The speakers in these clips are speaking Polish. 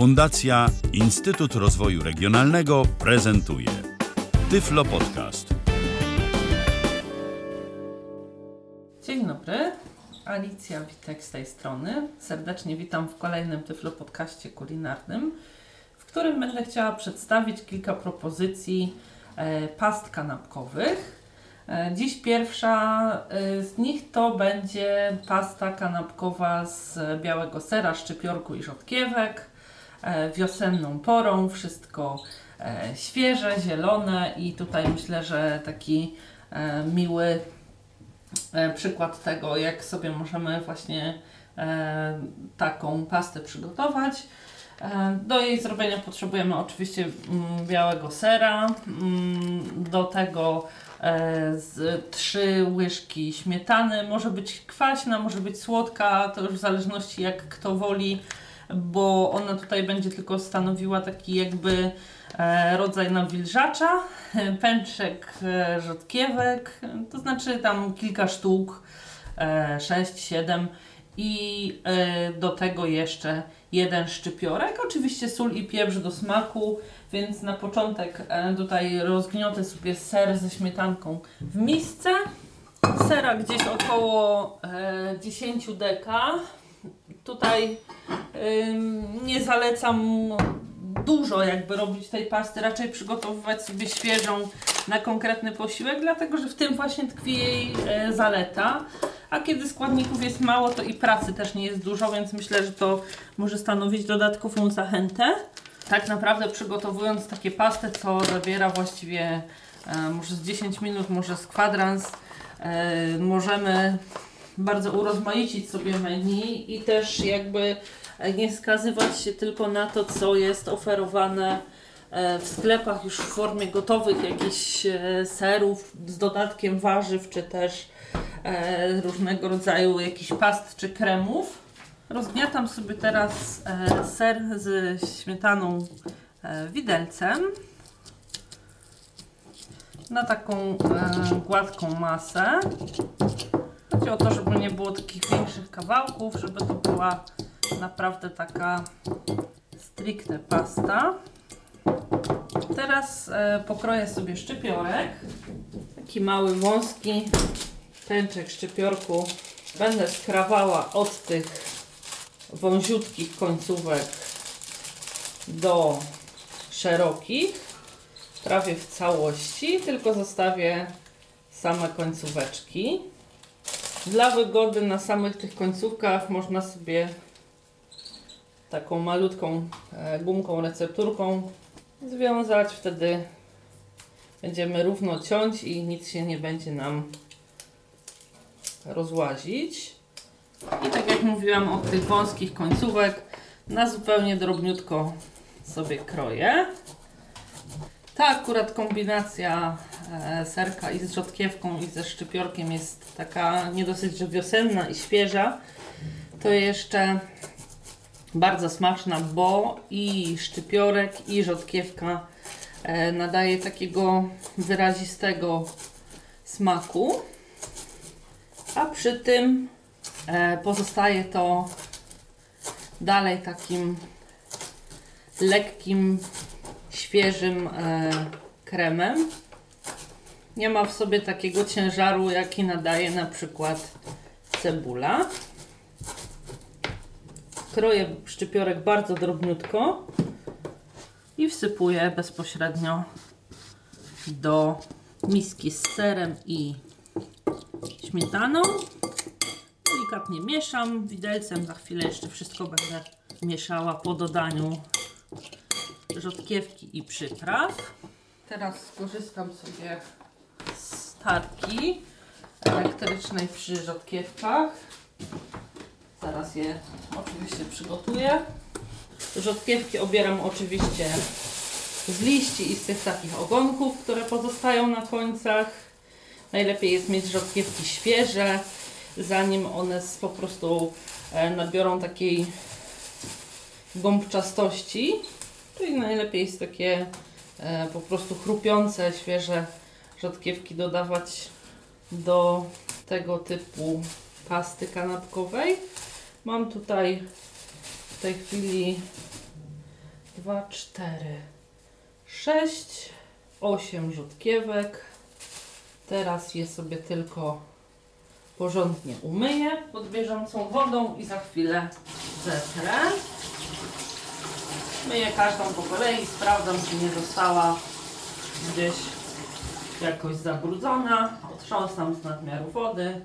Fundacja Instytut Rozwoju Regionalnego prezentuje Tyflo Podcast. Dzień dobry, Alicja Witek z tej strony. Serdecznie witam w kolejnym Tyflo Podcaście kulinarnym, w którym będę chciała przedstawić kilka propozycji e, past kanapkowych. E, dziś pierwsza e, z nich to będzie pasta kanapkowa z białego sera, szczypiorku i rzodkiewek. E, wiosenną porą, wszystko e, świeże, zielone i tutaj myślę, że taki e, miły przykład tego, jak sobie możemy właśnie taką pastę przygotować. Do jej zrobienia potrzebujemy oczywiście mm, białego sera, mm, do tego z trzy łyżki śmietany, może być kwaśna, może być słodka, to już w zależności jak kto woli, bo ona tutaj będzie tylko stanowiła taki jakby e, rodzaj nawilżacza, pęczek e, rzodkiewek, to znaczy tam kilka sztuk, e, 6, 7 i e, do tego jeszcze jeden szczypiorek, oczywiście sól i pieprz do smaku, więc na początek e, tutaj rozgniotę sobie ser ze śmietanką w misce. Sera gdzieś około e, 10 deka. Tutaj nie zalecam dużo jakby robić tej pasty, raczej przygotowywać sobie świeżą na konkretny posiłek, dlatego że w tym właśnie tkwi jej e, zaleta. A kiedy składników jest mało, to i pracy też nie jest dużo, więc myślę, że to może stanowić dodatkową zachętę. Tak naprawdę przygotowując takie pastę, co zabiera właściwie e, może z 10 minut, może z kwadrans, e, możemy bardzo urozmaicić sobie menu i też jakby nie skazywać się tylko na to, co jest oferowane e, w sklepach już w formie gotowych jakichś e, serów z dodatkiem warzyw, czy też e, różnego rodzaju jakichś past czy kremów. Rozgniatam sobie teraz e, ser z śmietaną e, widelcem na taką e, gładką masę. Chodzi o to, żeby nie było takich większych kawałków, żeby to była naprawdę taka stricte pasta. Teraz e, pokroję sobie szczypiorek. Taki mały, wąski pęczek szczypiorku. Będę skrawała od tych wąziutkich końcówek do szerokich, prawie w całości, tylko zostawię same końcóweczki. Dla wygody na samych tych końcówkach można sobie taką malutką e, gumką, recepturką związać. Wtedy będziemy równo ciąć i nic się nie będzie nam rozłazić. I tak jak mówiłam od tych wąskich końcówek na zupełnie drobniutko sobie kroję. Ta akurat kombinacja e, serka i z rzodkiewką i ze szczypiorkiem jest taka nie dosyć, że wiosenna i świeża. To jeszcze bardzo smaczna, bo i szczypiorek i rzodkiewka e, nadaje takiego wyrazistego smaku. A przy tym e, pozostaje to dalej takim lekkim, świeżym e, kremem. Nie ma w sobie takiego ciężaru, jaki nadaje na przykład cebula. Kroję szczypiorek bardzo drobniutko i wsypuję bezpośrednio do miski z serem i śmietaną. Delikatnie mieszam widelcem. Za chwilę jeszcze wszystko będę mieszała po dodaniu rzodkiewki i przypraw. Teraz skorzystam sobie z tarki elektrycznej przy rzodkiewkach. Zaraz je oczywiście przygotuję. Rzodkiewki obieram oczywiście z liści i z tych takich ogonków, które pozostają na końcach. Najlepiej jest mieć rzodkiewki świeże, zanim one po prostu e, nabiorą takiej gąbczastości. Czyli najlepiej jest takie e, po prostu chrupiące, świeże rzodkiewki dodawać do tego typu pasty kanapkowej. Mam tutaj w tej chwili dwa, cztery, sześć, osiem rzutkiewek. Teraz je sobie tylko porządnie umyję pod bieżącą wodą i za chwilę zetrę. Myję każdą po kolei, sprawdzam czy nie została gdzieś jakoś zabrudzona. Otrząsam z nadmiaru wody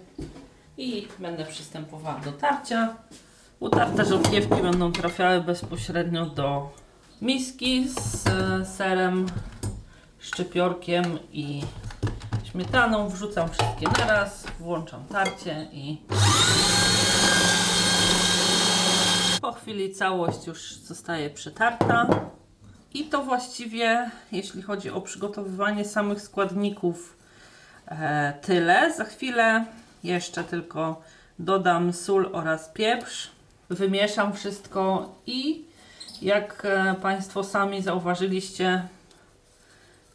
i będę przystępowała do tarcia. Utarte rzodkiewki będą trafiały bezpośrednio do miski z serem, szczypiorkiem i śmietaną. Wrzucam wszystkie naraz, włączam tarcie i po chwili całość już zostaje przetarta. I to właściwie, jeśli chodzi o przygotowywanie samych składników, e, tyle. Za chwilę jeszcze tylko dodam sól oraz pieprz. Wymieszam wszystko i jak e, Państwo sami zauważyliście,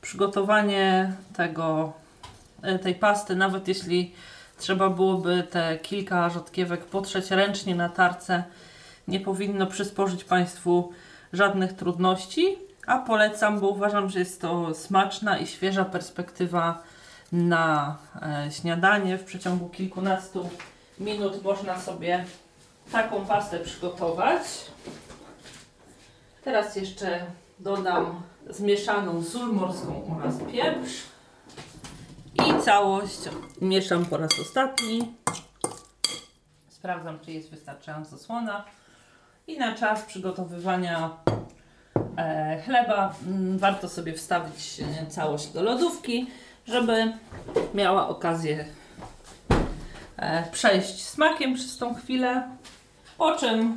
przygotowanie tego, e, tej pasty, nawet jeśli trzeba byłoby te kilka rzodkiewek potrzeć ręcznie na tarce, nie powinno przysporzyć Państwu żadnych trudności, a polecam, bo uważam, że jest to smaczna i świeża perspektywa na e, śniadanie. W przeciągu kilkunastu minut można sobie taką pastę przygotować. Teraz jeszcze dodam zmieszaną sól morską oraz pieprz i całość mieszam po raz ostatni. Sprawdzam, czy jest wystarczająco słona. I na czas przygotowywania e, chleba mm, warto sobie wstawić e, całość do lodówki, żeby miała okazję e, przejść smakiem przez tą chwilę. Po czym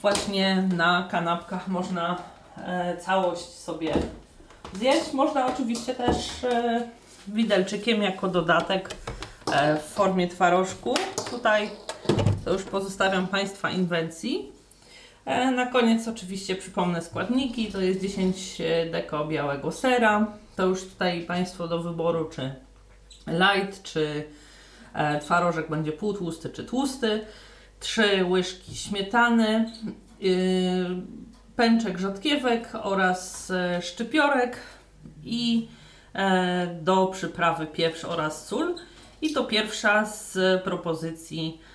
właśnie na kanapkach można całość sobie zjeść. Można oczywiście też widelczykiem jako dodatek w formie twarożku. Tutaj to już pozostawiam Państwa inwencji. E, Na koniec oczywiście przypomnę składniki. To jest 10 deko białego sera. To już tutaj Państwo do wyboru, czy light, czy e, twarożek będzie półtłusty, czy tłusty. 3 łyżki śmietany, pęczek rzodkiewek oraz e, szczypiorek i e, do przyprawy pieprz oraz sól. I to pierwsza z propozycji e,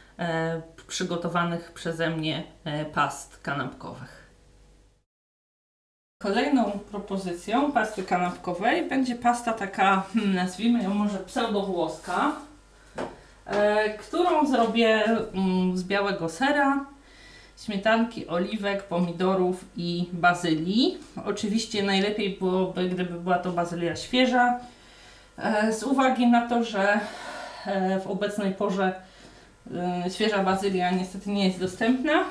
przygotowanych przeze mnie e, past kanapkowych. Kolejną propozycją pasty kanapkowej będzie pasta taka, hmm, nazwijmy ją może pseudowłoska, e, którą zrobię mm, z białego sera, śmietanki, oliwek, pomidorów i bazylii. Oczywiście najlepiej byłoby, gdyby była to bazylia świeża, e, z uwagi na to, że e, w obecnej porze e, świeża bazylia niestety nie jest dostępna.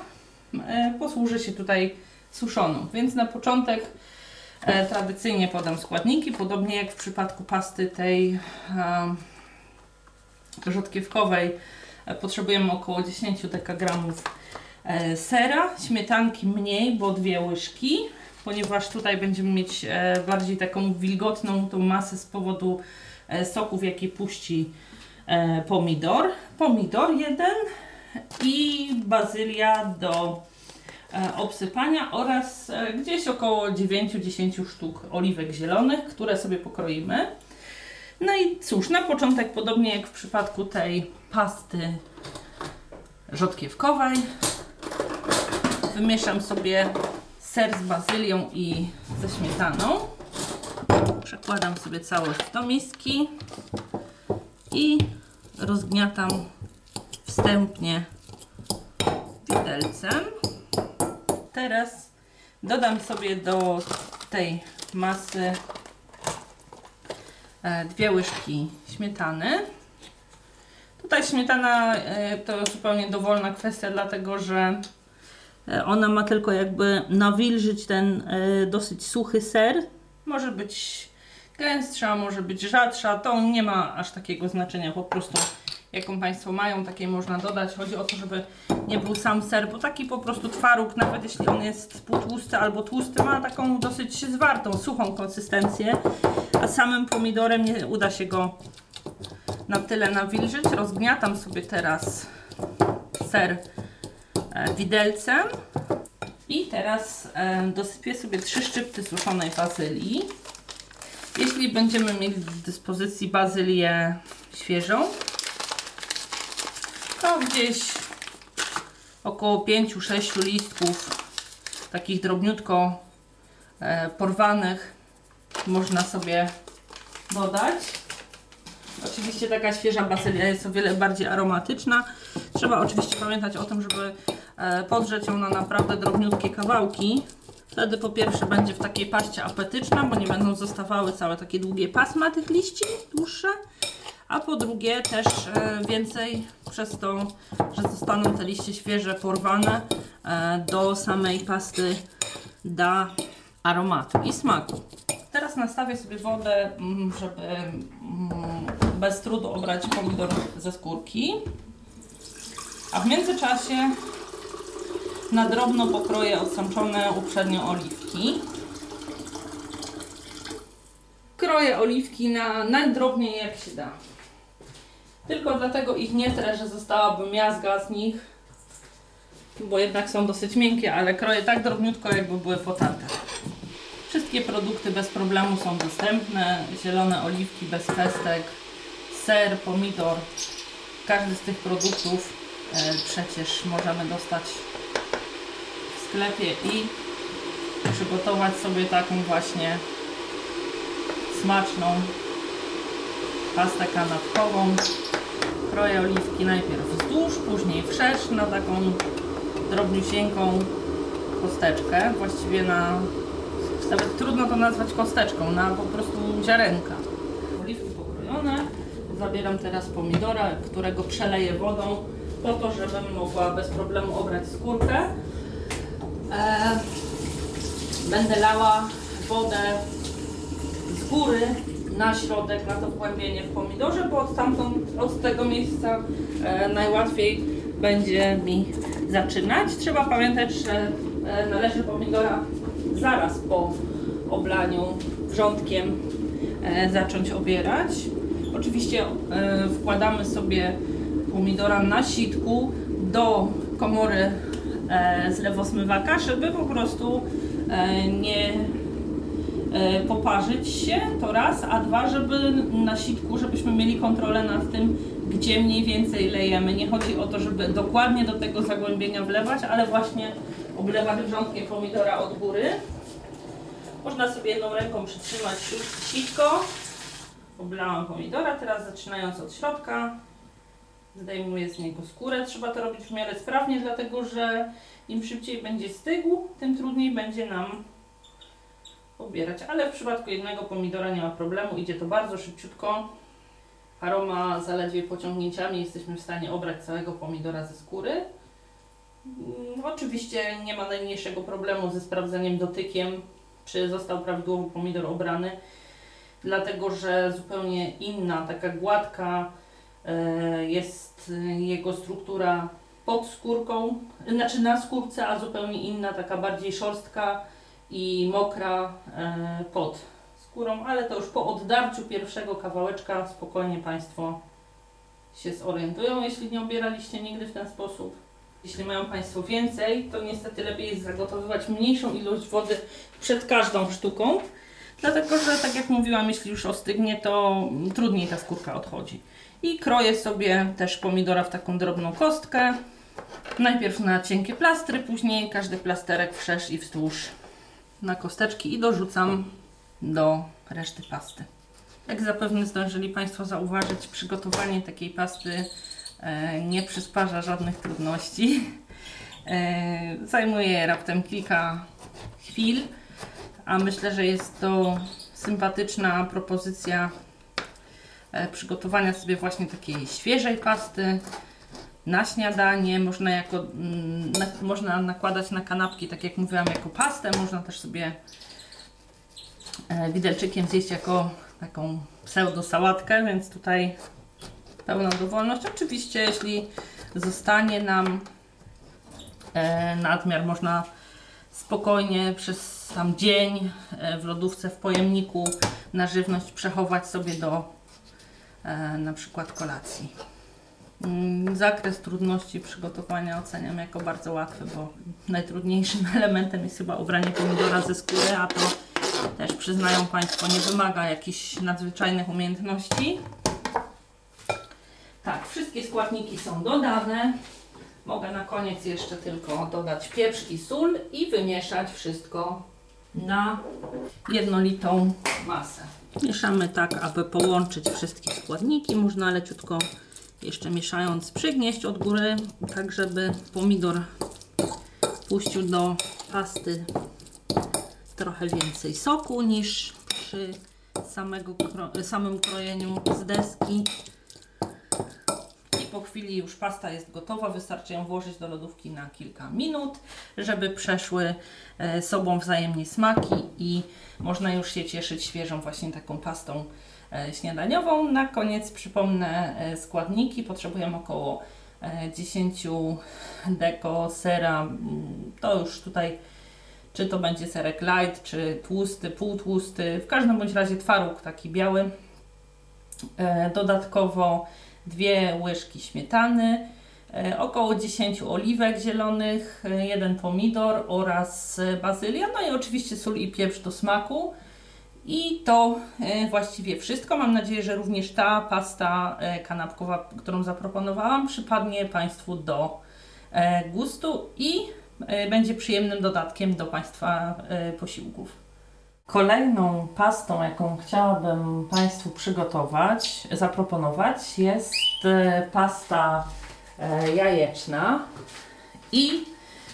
E, Posłuży się tutaj suszoną, więc na początek e, tradycyjnie podam składniki, podobnie jak w przypadku pasty tej e, rzodkiewkowej e, potrzebujemy około 10 dekagramów e, sera, śmietanki mniej, bo dwie łyżki, ponieważ tutaj będziemy mieć e, bardziej taką wilgotną tą masę z powodu e, soków, jakie puści e, pomidor. Pomidor jeden i bazylia do e, obsypania oraz e, gdzieś około 9-10 sztuk oliwek zielonych, które sobie pokroimy. No i cóż, na początek, podobnie jak w przypadku tej pasty rzodkiewkowej, wymieszam sobie ser z bazylią i ze śmietaną. Przekładam sobie całość do miski i rozgniatam wstępnie widelcem. Teraz dodam sobie do tej masy e, dwie łyżki śmietany. Tutaj śmietana e, to zupełnie dowolna kwestia, dlatego że e, ona ma tylko jakby nawilżyć ten dosyć suchy ser. Może być gęstsza, może być rzadsza, to nie ma aż takiego znaczenia, po prostu jaką Państwo mają, takiej można dodać. Chodzi o to, żeby nie był sam ser, bo taki po prostu twaróg, nawet jeśli on jest półtłusty albo tłusty, ma taką dosyć zwartą, suchą konsystencję, a samym pomidorem nie uda się go na tyle nawilżyć. Rozgniatam sobie teraz ser e, widelcem I teraz e, dosypię sobie trzy szczypty suszonej bazylii. Jeśli będziemy mieli w dyspozycji bazylię świeżą, to gdzieś około 5-6 listków takich drobniutko e, porwanych można sobie dodać. Oczywiście taka świeża bazylia jest o wiele bardziej aromatyczna. Trzeba oczywiście pamiętać o tym, żeby e, podrzeć ją na naprawdę drobniutkie kawałki. Wtedy po pierwsze będzie w takiej paście apetyczna, bo nie będą zostawały całe takie długie pasma tych liści, dłuższe. A po drugie też e, więcej przez to, że zostaną te liście świeże porwane e, do samej pasty da aromatu i smaku. Teraz nastawię sobie wodę, mm, żeby mm, bez trudu obrać pomidor ze skórki. A w międzyczasie na drobno pokroję odsączone uprzednio oliwki. Kroję oliwki na najdrobniej jak się da. Tylko dlatego ich nie trę, że zostałaby miazga z nich, bo jednak są dosyć miękkie, ale kroję tak drobniutko, jakby były potarte. Wszystkie produkty bez problemu są dostępne. Zielone oliwki bez pestek, ser, pomidor. Każdy z tych produktów e, przecież możemy dostać sklepie i przygotować sobie taką właśnie smaczną pastę kanapkową. Kroję oliwki najpierw wzdłuż, później wszerz na taką drobniusieńką kosteczkę, właściwie na nawet trudno to nazwać kosteczką, na po prostu ziarenka. Oliwki pokrojone. Zabieram teraz pomidora, którego przeleję wodą po to, żebym mogła bez problemu obrać skórkę. E, będę lała wodę z góry na środek, na to wgłębienie w pomidorze, bo od, tamtąd, od tego miejsca e, najłatwiej będzie mi zaczynać. Trzeba pamiętać, że e, należy pomidora zaraz po oblaniu wrzątkiem zacząć obierać. Oczywiście wkładamy sobie pomidora na sitku do komory e, zlewosmywaka, żeby po prostu e, nie e, poparzyć się, to raz, a dwa, żeby na sitku, żebyśmy mieli kontrolę nad tym, gdzie mniej więcej lejemy. Nie chodzi o to, żeby dokładnie do tego zagłębienia wlewać, ale właśnie oblewać wrzątkiem pomidora od góry. Można sobie jedną ręką przytrzymać sitko. Oblałam pomidora, teraz zaczynając od środka, zdejmuję z niego skórę. Trzeba to robić w miarę sprawnie, dlatego że im szybciej będzie stygł, tym trudniej będzie nam obierać. Ale w przypadku jednego pomidora nie ma problemu, idzie to bardzo szybciutko. Paroma zaledwie pociągnięciami jesteśmy w stanie obrać całego pomidora ze skóry. Mm, Oczywiście nie ma najmniejszego problemu ze sprawdzeniem dotykiem, czy został prawidłowo pomidor obrany, dlatego że zupełnie inna, taka gładka jest e, jego struktura pod skórką, znaczy na skórce, a zupełnie inna, taka bardziej szorstka i mokra e, pod skórą, ale to już po oddarciu pierwszego kawałeczka spokojnie Państwo się zorientują, jeśli nie obieraliście nigdy w ten sposób. Jeśli mają Państwo więcej, to niestety lepiej jest zagotowywać mniejszą ilość wody przed każdą sztuką, dlatego że, tak jak mówiłam, jeśli już ostygnie, to trudniej ta skórka odchodzi. I kroję sobie też pomidora w taką drobną kostkę. Najpierw na cienkie plastry, później każdy plasterek wszerz i wzdłuż na kosteczki i dorzucam do reszty pasty. Jak zapewne zdążyli Państwo zauważyć, przygotowanie takiej pasty e, nie przysparza żadnych trudności. E, zajmuje raptem kilka chwil, a myślę, że jest to sympatyczna propozycja przygotowania sobie właśnie takiej świeżej pasty na śniadanie. Można, jako, mm, na, można nakładać na kanapki, tak jak mówiłam, jako pastę. Można też sobie e, widelczykiem zjeść jako taką pseudo sałatkę, więc tutaj pełna dowolność. Oczywiście, jeśli zostanie nam e, nadmiar, można spokojnie przez tam dzień e, w lodówce, w pojemniku na żywność przechować sobie do e, na przykład kolacji. Mm, Zakres trudności przygotowania oceniam jako bardzo łatwy, bo najtrudniejszym elementem jest chyba ubranie pomidora ze skóry, a to też przyznają Państwo nie wymaga jakichś nadzwyczajnych umiejętności. Tak, wszystkie składniki są dodane. Mogę na koniec jeszcze tylko dodać pieprz i sól i wymieszać wszystko na jednolitą masę. Mieszamy tak, aby połączyć wszystkie składniki. Można leciutko jeszcze mieszając przygnieść od góry, tak żeby pomidor puścił do pasty trochę więcej soku niż przy samego samym krojeniu z deski. Po chwili już pasta jest gotowa, wystarczy ją włożyć do lodówki na kilka minut, żeby przeszły e, sobą wzajemnie smaki i można już się cieszyć świeżą właśnie taką pastą e, śniadaniową. Na koniec przypomnę e, składniki. Potrzebujemy około e, 10 deko sera. Mm, To już tutaj czy to będzie serek light, czy tłusty, półtłusty, w każdym bądź razie twaróg taki biały. Dodatkowo dwie łyżki śmietany, e, około 10 oliwek zielonych, e, jeden pomidor oraz e, bazylia, no i oczywiście sól i pieprz do smaku. I to właściwie wszystko. Mam nadzieję, że również ta pasta kanapkowa, którą zaproponowałam, przypadnie Państwu do gustu i będzie przyjemnym dodatkiem do Państwa posiłków. Kolejną pastą, jaką chciałabym Państwu przygotować, zaproponować, jest e, pasta e, jajeczna. I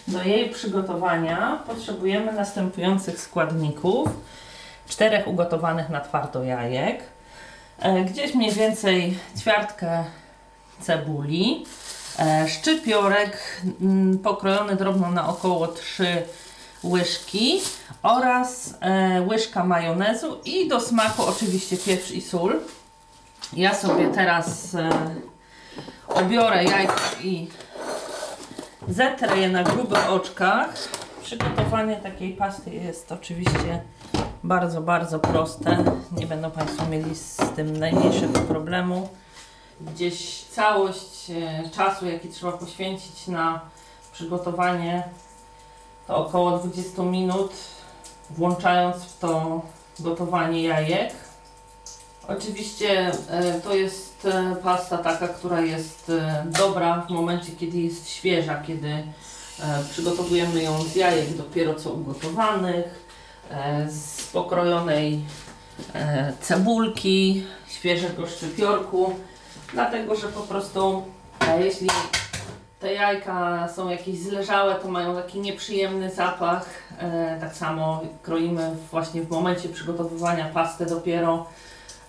do jej przygotowania potrzebujemy następujących składników. Czterech ugotowanych na twardo jajek, e, gdzieś mniej więcej ćwiartkę cebuli, szczypiorek mm, pokrojony drobno na około 3 łyżki oraz e, łyżka majonezu i do smaku oczywiście pieprz i sól. Ja sobie teraz e, obiorę jajka i zetrę je na grubych oczkach. Przygotowanie takiej pasty jest oczywiście bardzo, bardzo proste. Nie będą Państwo mieli z tym najmniejszego problemu. Gdzieś całość e, czasu, jaki trzeba poświęcić na przygotowanie, to około 20 minut, włączając w to gotowanie jajek. Oczywiście e, to jest e, pasta taka, która jest e, dobra w momencie, kiedy jest świeża, kiedy przygotowujemy ją z jajek dopiero co ugotowanych, z pokrojonej cebulki, świeżego szczypiorku, dlatego że po prostu jeśli te jajka są jakieś zleżałe, to mają taki nieprzyjemny zapach. E, tak samo kroimy właśnie w momencie przygotowywania pasty dopiero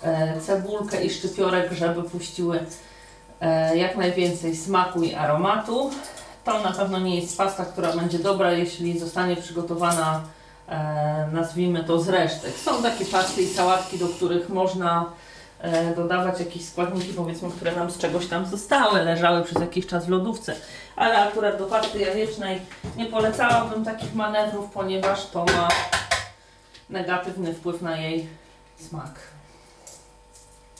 e, cebulkę i szczypiorek, żeby puściły e, jak najwięcej smaku i aromatu. To na pewno nie jest pasta, która będzie dobra, jeśli zostanie przygotowana, e, nazwijmy to z resztek. Są takie pasty i sałatki, do których można dodawać jakieś składniki, powiedzmy, które nam z czegoś tam zostały, leżały przez jakiś czas w lodówce. Ale akurat do pasty jajecznej nie polecałabym takich manewrów, ponieważ to ma negatywny wpływ na jej smak.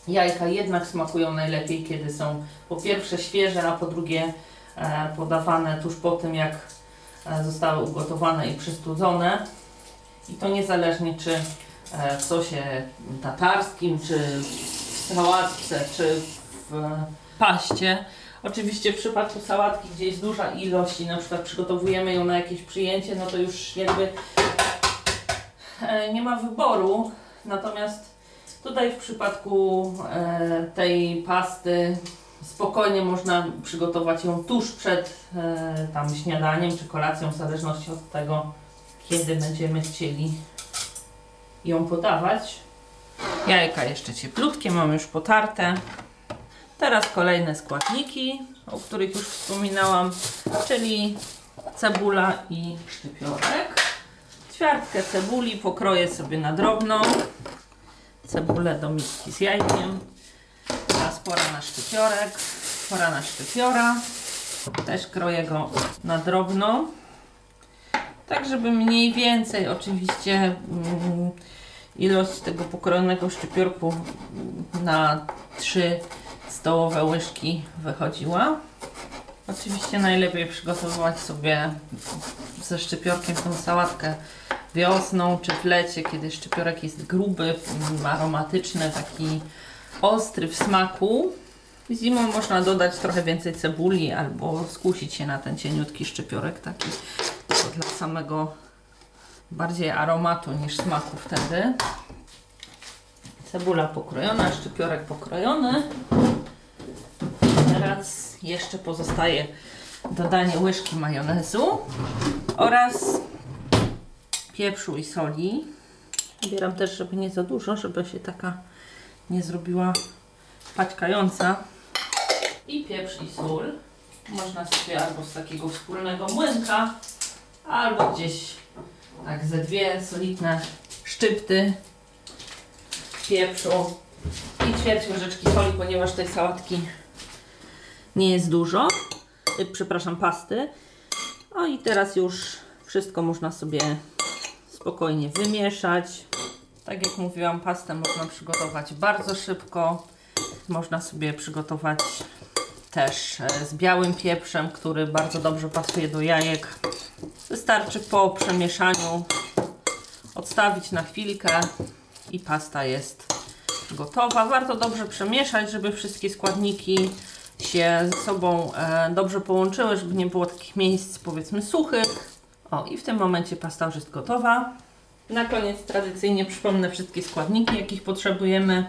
Jajka jednak smakują najlepiej, kiedy są po pierwsze świeże, a po drugie e, podawane tuż po tym, jak e, zostały ugotowane i przystudzone. I to niezależnie czy e, w sosie tatarskim, czy w sałatce, czy w paście. Oczywiście w przypadku sałatki, gdzie jest duża ilość i na przykład przygotowujemy ją na jakieś przyjęcie, no to już jakby e, nie ma wyboru. Natomiast tutaj w przypadku e, tej pasty spokojnie można przygotować ją tuż przed e, tam śniadaniem czy kolacją, w zależności od tego, kiedy będziemy chcieli ją podawać. Jajka jeszcze cieplutkie, mam już potarte. Teraz kolejne składniki, o których już wspominałam, czyli cebula i szczypiorek. Ćwiartkę cebuli pokroję sobie na drobno. Cebulę do miski z jajkiem. Teraz pora na szczypiorek. Pora na szczypiora. Też kroję go na drobno. Tak, żeby mniej więcej oczywiście mm, ilość tego pokrojonego szczypiorku na trzy stołowe łyżki wychodziła. Oczywiście najlepiej przygotowywać sobie ze szczypiorkiem tą sałatkę wiosną czy w lecie, kiedy szczypiorek jest gruby, aromatyczny, taki ostry w smaku. Zimą można dodać trochę więcej cebuli albo skusić się na ten cieniutki szczypiorek, taki tylko dla samego bardziej aromatu niż smaku wtedy. Cebula pokrojona, szczypiorek pokrojony. Teraz jeszcze pozostaje dodanie łyżki majonezu oraz pieprzu i soli. Bieram też, żeby nie za dużo, żeby się taka nie zrobiła paćkająca. I pieprz i sól. Można sobie albo z takiego wspólnego młynka, albo gdzieś tak ze dwie solidne szczypty pieprzu i ćwierć łyżeczki soli, ponieważ tej sałatki nie jest dużo. Y, Przepraszam, pasty. O i teraz już wszystko można sobie spokojnie wymieszać. Tak jak mówiłam, pastę można przygotować bardzo szybko. Można sobie przygotować też e, z białym pieprzem, który bardzo dobrze pasuje do jajek. Wystarczy po przemieszaniu odstawić na chwilkę i pasta jest gotowa. Warto dobrze przemieszać, żeby wszystkie składniki się ze sobą e, dobrze połączyły, żeby nie było takich miejsc powiedzmy suchych. O i w tym momencie pasta już jest gotowa. Na koniec tradycyjnie przypomnę wszystkie składniki, jakich potrzebujemy.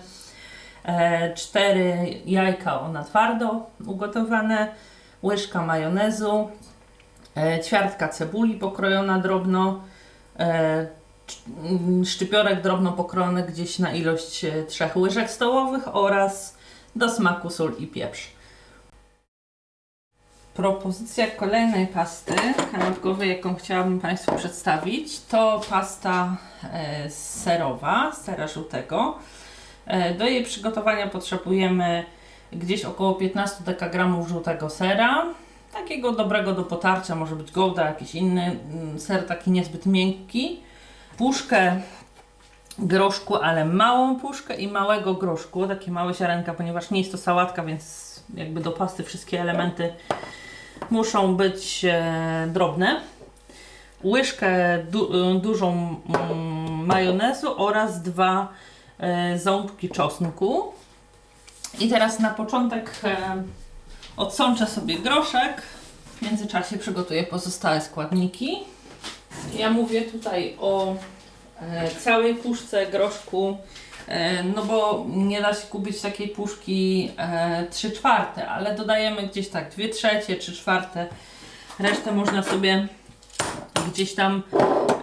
E, cztery jajka o na twardo ugotowane, łyżka majonezu, e, ćwiartka cebuli pokrojona drobno, e, mm, szczypiorek drobno pokrojony gdzieś na ilość e, trzech łyżek stołowych oraz do smaku sól i pieprz. Propozycja kolejnej pasty kanapkowej, jaką chciałabym Państwu przedstawić, to pasta e, serowa, sera żółtego. E, do jej przygotowania potrzebujemy gdzieś około 15 dekagramów żółtego sera. Takiego dobrego do potarcia, może być gouda, jakiś inny mm, ser taki niezbyt miękki. Puszkę groszku, ale małą puszkę i małego groszku, takie małe ziarenka, ponieważ nie jest to sałatka, więc jakby do pasty wszystkie elementy muszą być e, drobne. Łyżkę du, dużą mm, majonezu oraz dwa ząbki czosnku. I teraz na początek e, odsączę sobie groszek. W międzyczasie przygotuję pozostałe składniki. Ja mówię tutaj o e, całej puszce groszku, e, no bo nie da się kupić takiej puszki e, 3 czwarte, ale dodajemy gdzieś tak 2 trzecie, 3 czwarte. Resztę można sobie gdzieś tam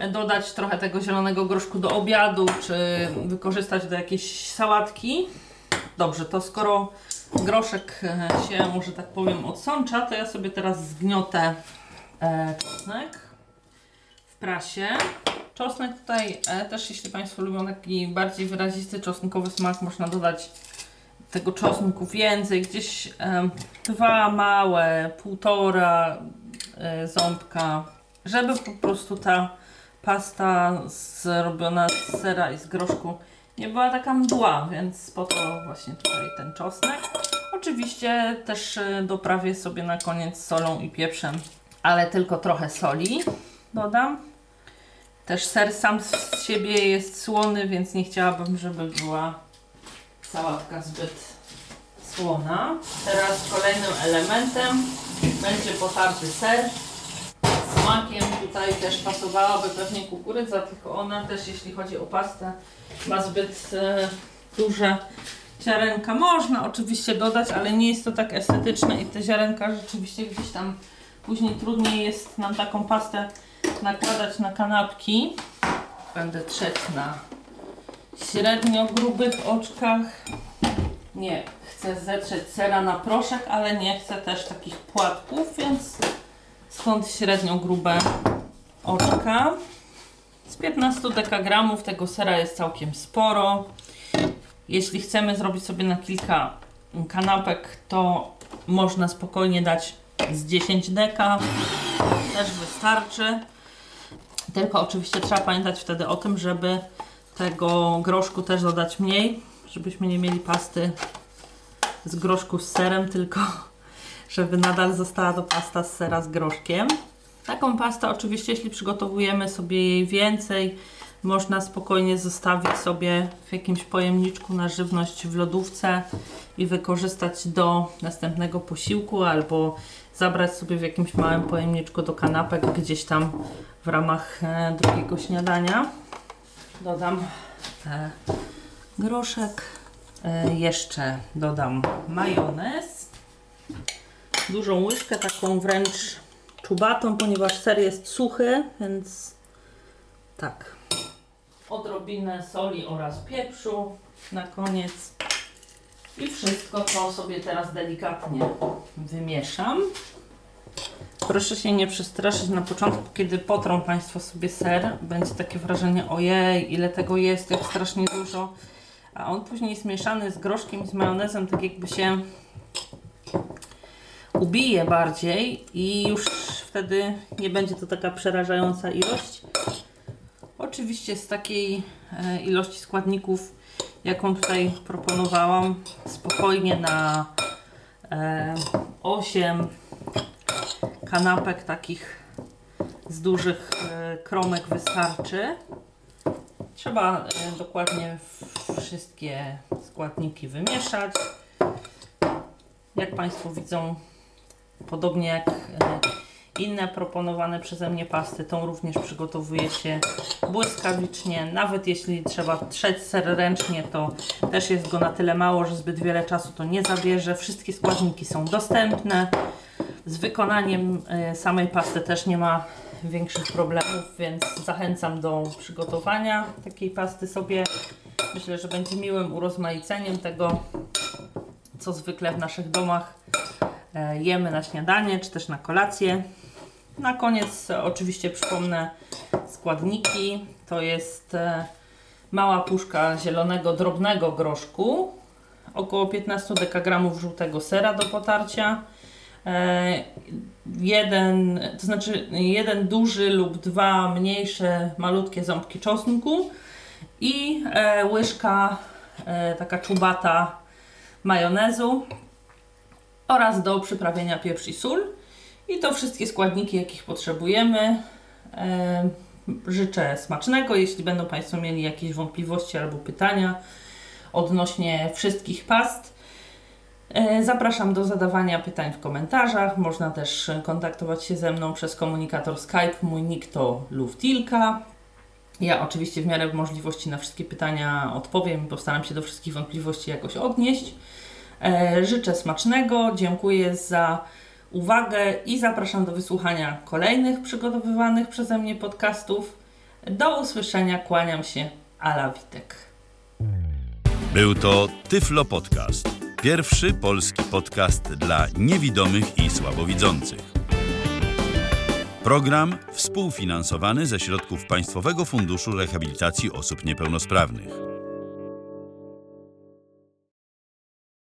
dodać trochę tego zielonego groszku do obiadu, czy wykorzystać do jakiejś sałatki. Dobrze, to skoro groszek e, się, że tak powiem, odsącza, to ja sobie teraz zgniotę e, czosnek w prasie. Czosnek tutaj e, też, jeśli Państwo lubią taki bardziej wyrazisty czosnkowy smak, można dodać tego czosnku więcej, gdzieś e, dwa małe, półtora e, ząbka, żeby po prostu ta pasta zrobiona z sera i z groszku nie była taka mdła, więc po to właśnie tutaj ten czosnek. Oczywiście też e, doprawię sobie na koniec solą i pieprzem, ale tylko trochę soli dodam. Też ser sam z siebie jest słony, więc nie chciałabym, żeby była sałatka zbyt słona. Teraz kolejnym elementem będzie potarty ser. Smakiem tutaj też pasowałaby pewnie kukurydza, tylko ona też jeśli chodzi o pastę ma zbyt e, duże ziarenka. Można oczywiście dodać, ale nie jest to tak estetyczne i te ziarenka rzeczywiście gdzieś tam później trudniej jest nam taką pastę nakładać na kanapki. Będę trzeć na średnio grubych oczkach. Nie, chcę zetrzeć sera na proszek, ale nie chcę też takich płatków, więc stąd średnio grube oczka. Z 15 dekagramów tego sera jest całkiem sporo. Jeśli chcemy zrobić sobie na kilka kanapek, to można spokojnie dać z 10 deka. Też wystarczy. Tylko oczywiście trzeba pamiętać wtedy o tym, żeby tego groszku też dodać mniej, żebyśmy nie mieli pasty z groszku z serem, tylko żeby nadal została to pasta z sera z groszkiem. Taką pastę oczywiście, jeśli przygotowujemy sobie jej więcej, można spokojnie zostawić sobie w jakimś pojemniczku na żywność w lodówce i wykorzystać do następnego posiłku albo zabrać sobie w jakimś małym pojemniczku do kanapek gdzieś tam w ramach e, drugiego śniadania. Dodam e, groszek. E, jeszcze dodam majonez. Dużą łyżkę, taką wręcz czubatą, ponieważ ser jest suchy, więc tak. Odrobinę soli oraz pieprzu na koniec. I wszystko to sobie teraz delikatnie wymieszam. Proszę się nie przestraszyć na początku, kiedy potrą Państwo sobie ser. Będzie takie wrażenie, ojej, ile tego jest, jak strasznie dużo. A on później jest mieszany z groszkiem z majonezem, tak jakby się ubije bardziej i już wtedy nie będzie to taka przerażająca ilość. Oczywiście z takiej e, ilości składników, jaką tutaj proponowałam, spokojnie na e, 8 kanapek takich z dużych e, kromek wystarczy. Trzeba e, dokładnie wszystkie składniki wymieszać. Jak Państwo widzą, podobnie jak e, inne proponowane przeze mnie pasty, tą również przygotowuje się błyskawicznie. Nawet jeśli trzeba trzeć ser ręcznie, to też jest go na tyle mało, że zbyt wiele czasu to nie zabierze. Wszystkie składniki są dostępne. Z wykonaniem e, samej pasty też nie ma większych problemów, więc zachęcam do przygotowania takiej pasty sobie. Myślę, że będzie miłym urozmaiceniem tego, co zwykle w naszych domach jemy na śniadanie czy też na kolację. Na koniec e, oczywiście przypomnę składniki. To jest e, mała puszka zielonego, drobnego groszku, około 15 dekagramów żółtego sera do potarcia, e, jeden, to znaczy jeden duży lub dwa mniejsze, malutkie ząbki czosnku i e, łyżka e, taka czubata majonezu oraz do przyprawienia pieprz i sól. I to wszystkie składniki, jakich potrzebujemy. E, życzę smacznego. Jeśli będą Państwo mieli jakieś wątpliwości albo pytania odnośnie wszystkich past, e, zapraszam do zadawania pytań w komentarzach. Można też kontaktować się ze mną przez komunikator Skype. Mój nick to Luftilka. Ja oczywiście w miarę możliwości na wszystkie pytania odpowiem postaram się do wszystkich wątpliwości jakoś odnieść. E, życzę smacznego, dziękuję za uwagę i zapraszam do wysłuchania kolejnych przygotowywanych przeze mnie podcastów. Do usłyszenia, kłaniam się, Ala Witek. Był to Tyflo Podcast. Pierwszy polski podcast dla niewidomych i słabowidzących. Program współfinansowany ze środków Państwowego Funduszu Rehabilitacji Osób Niepełnosprawnych.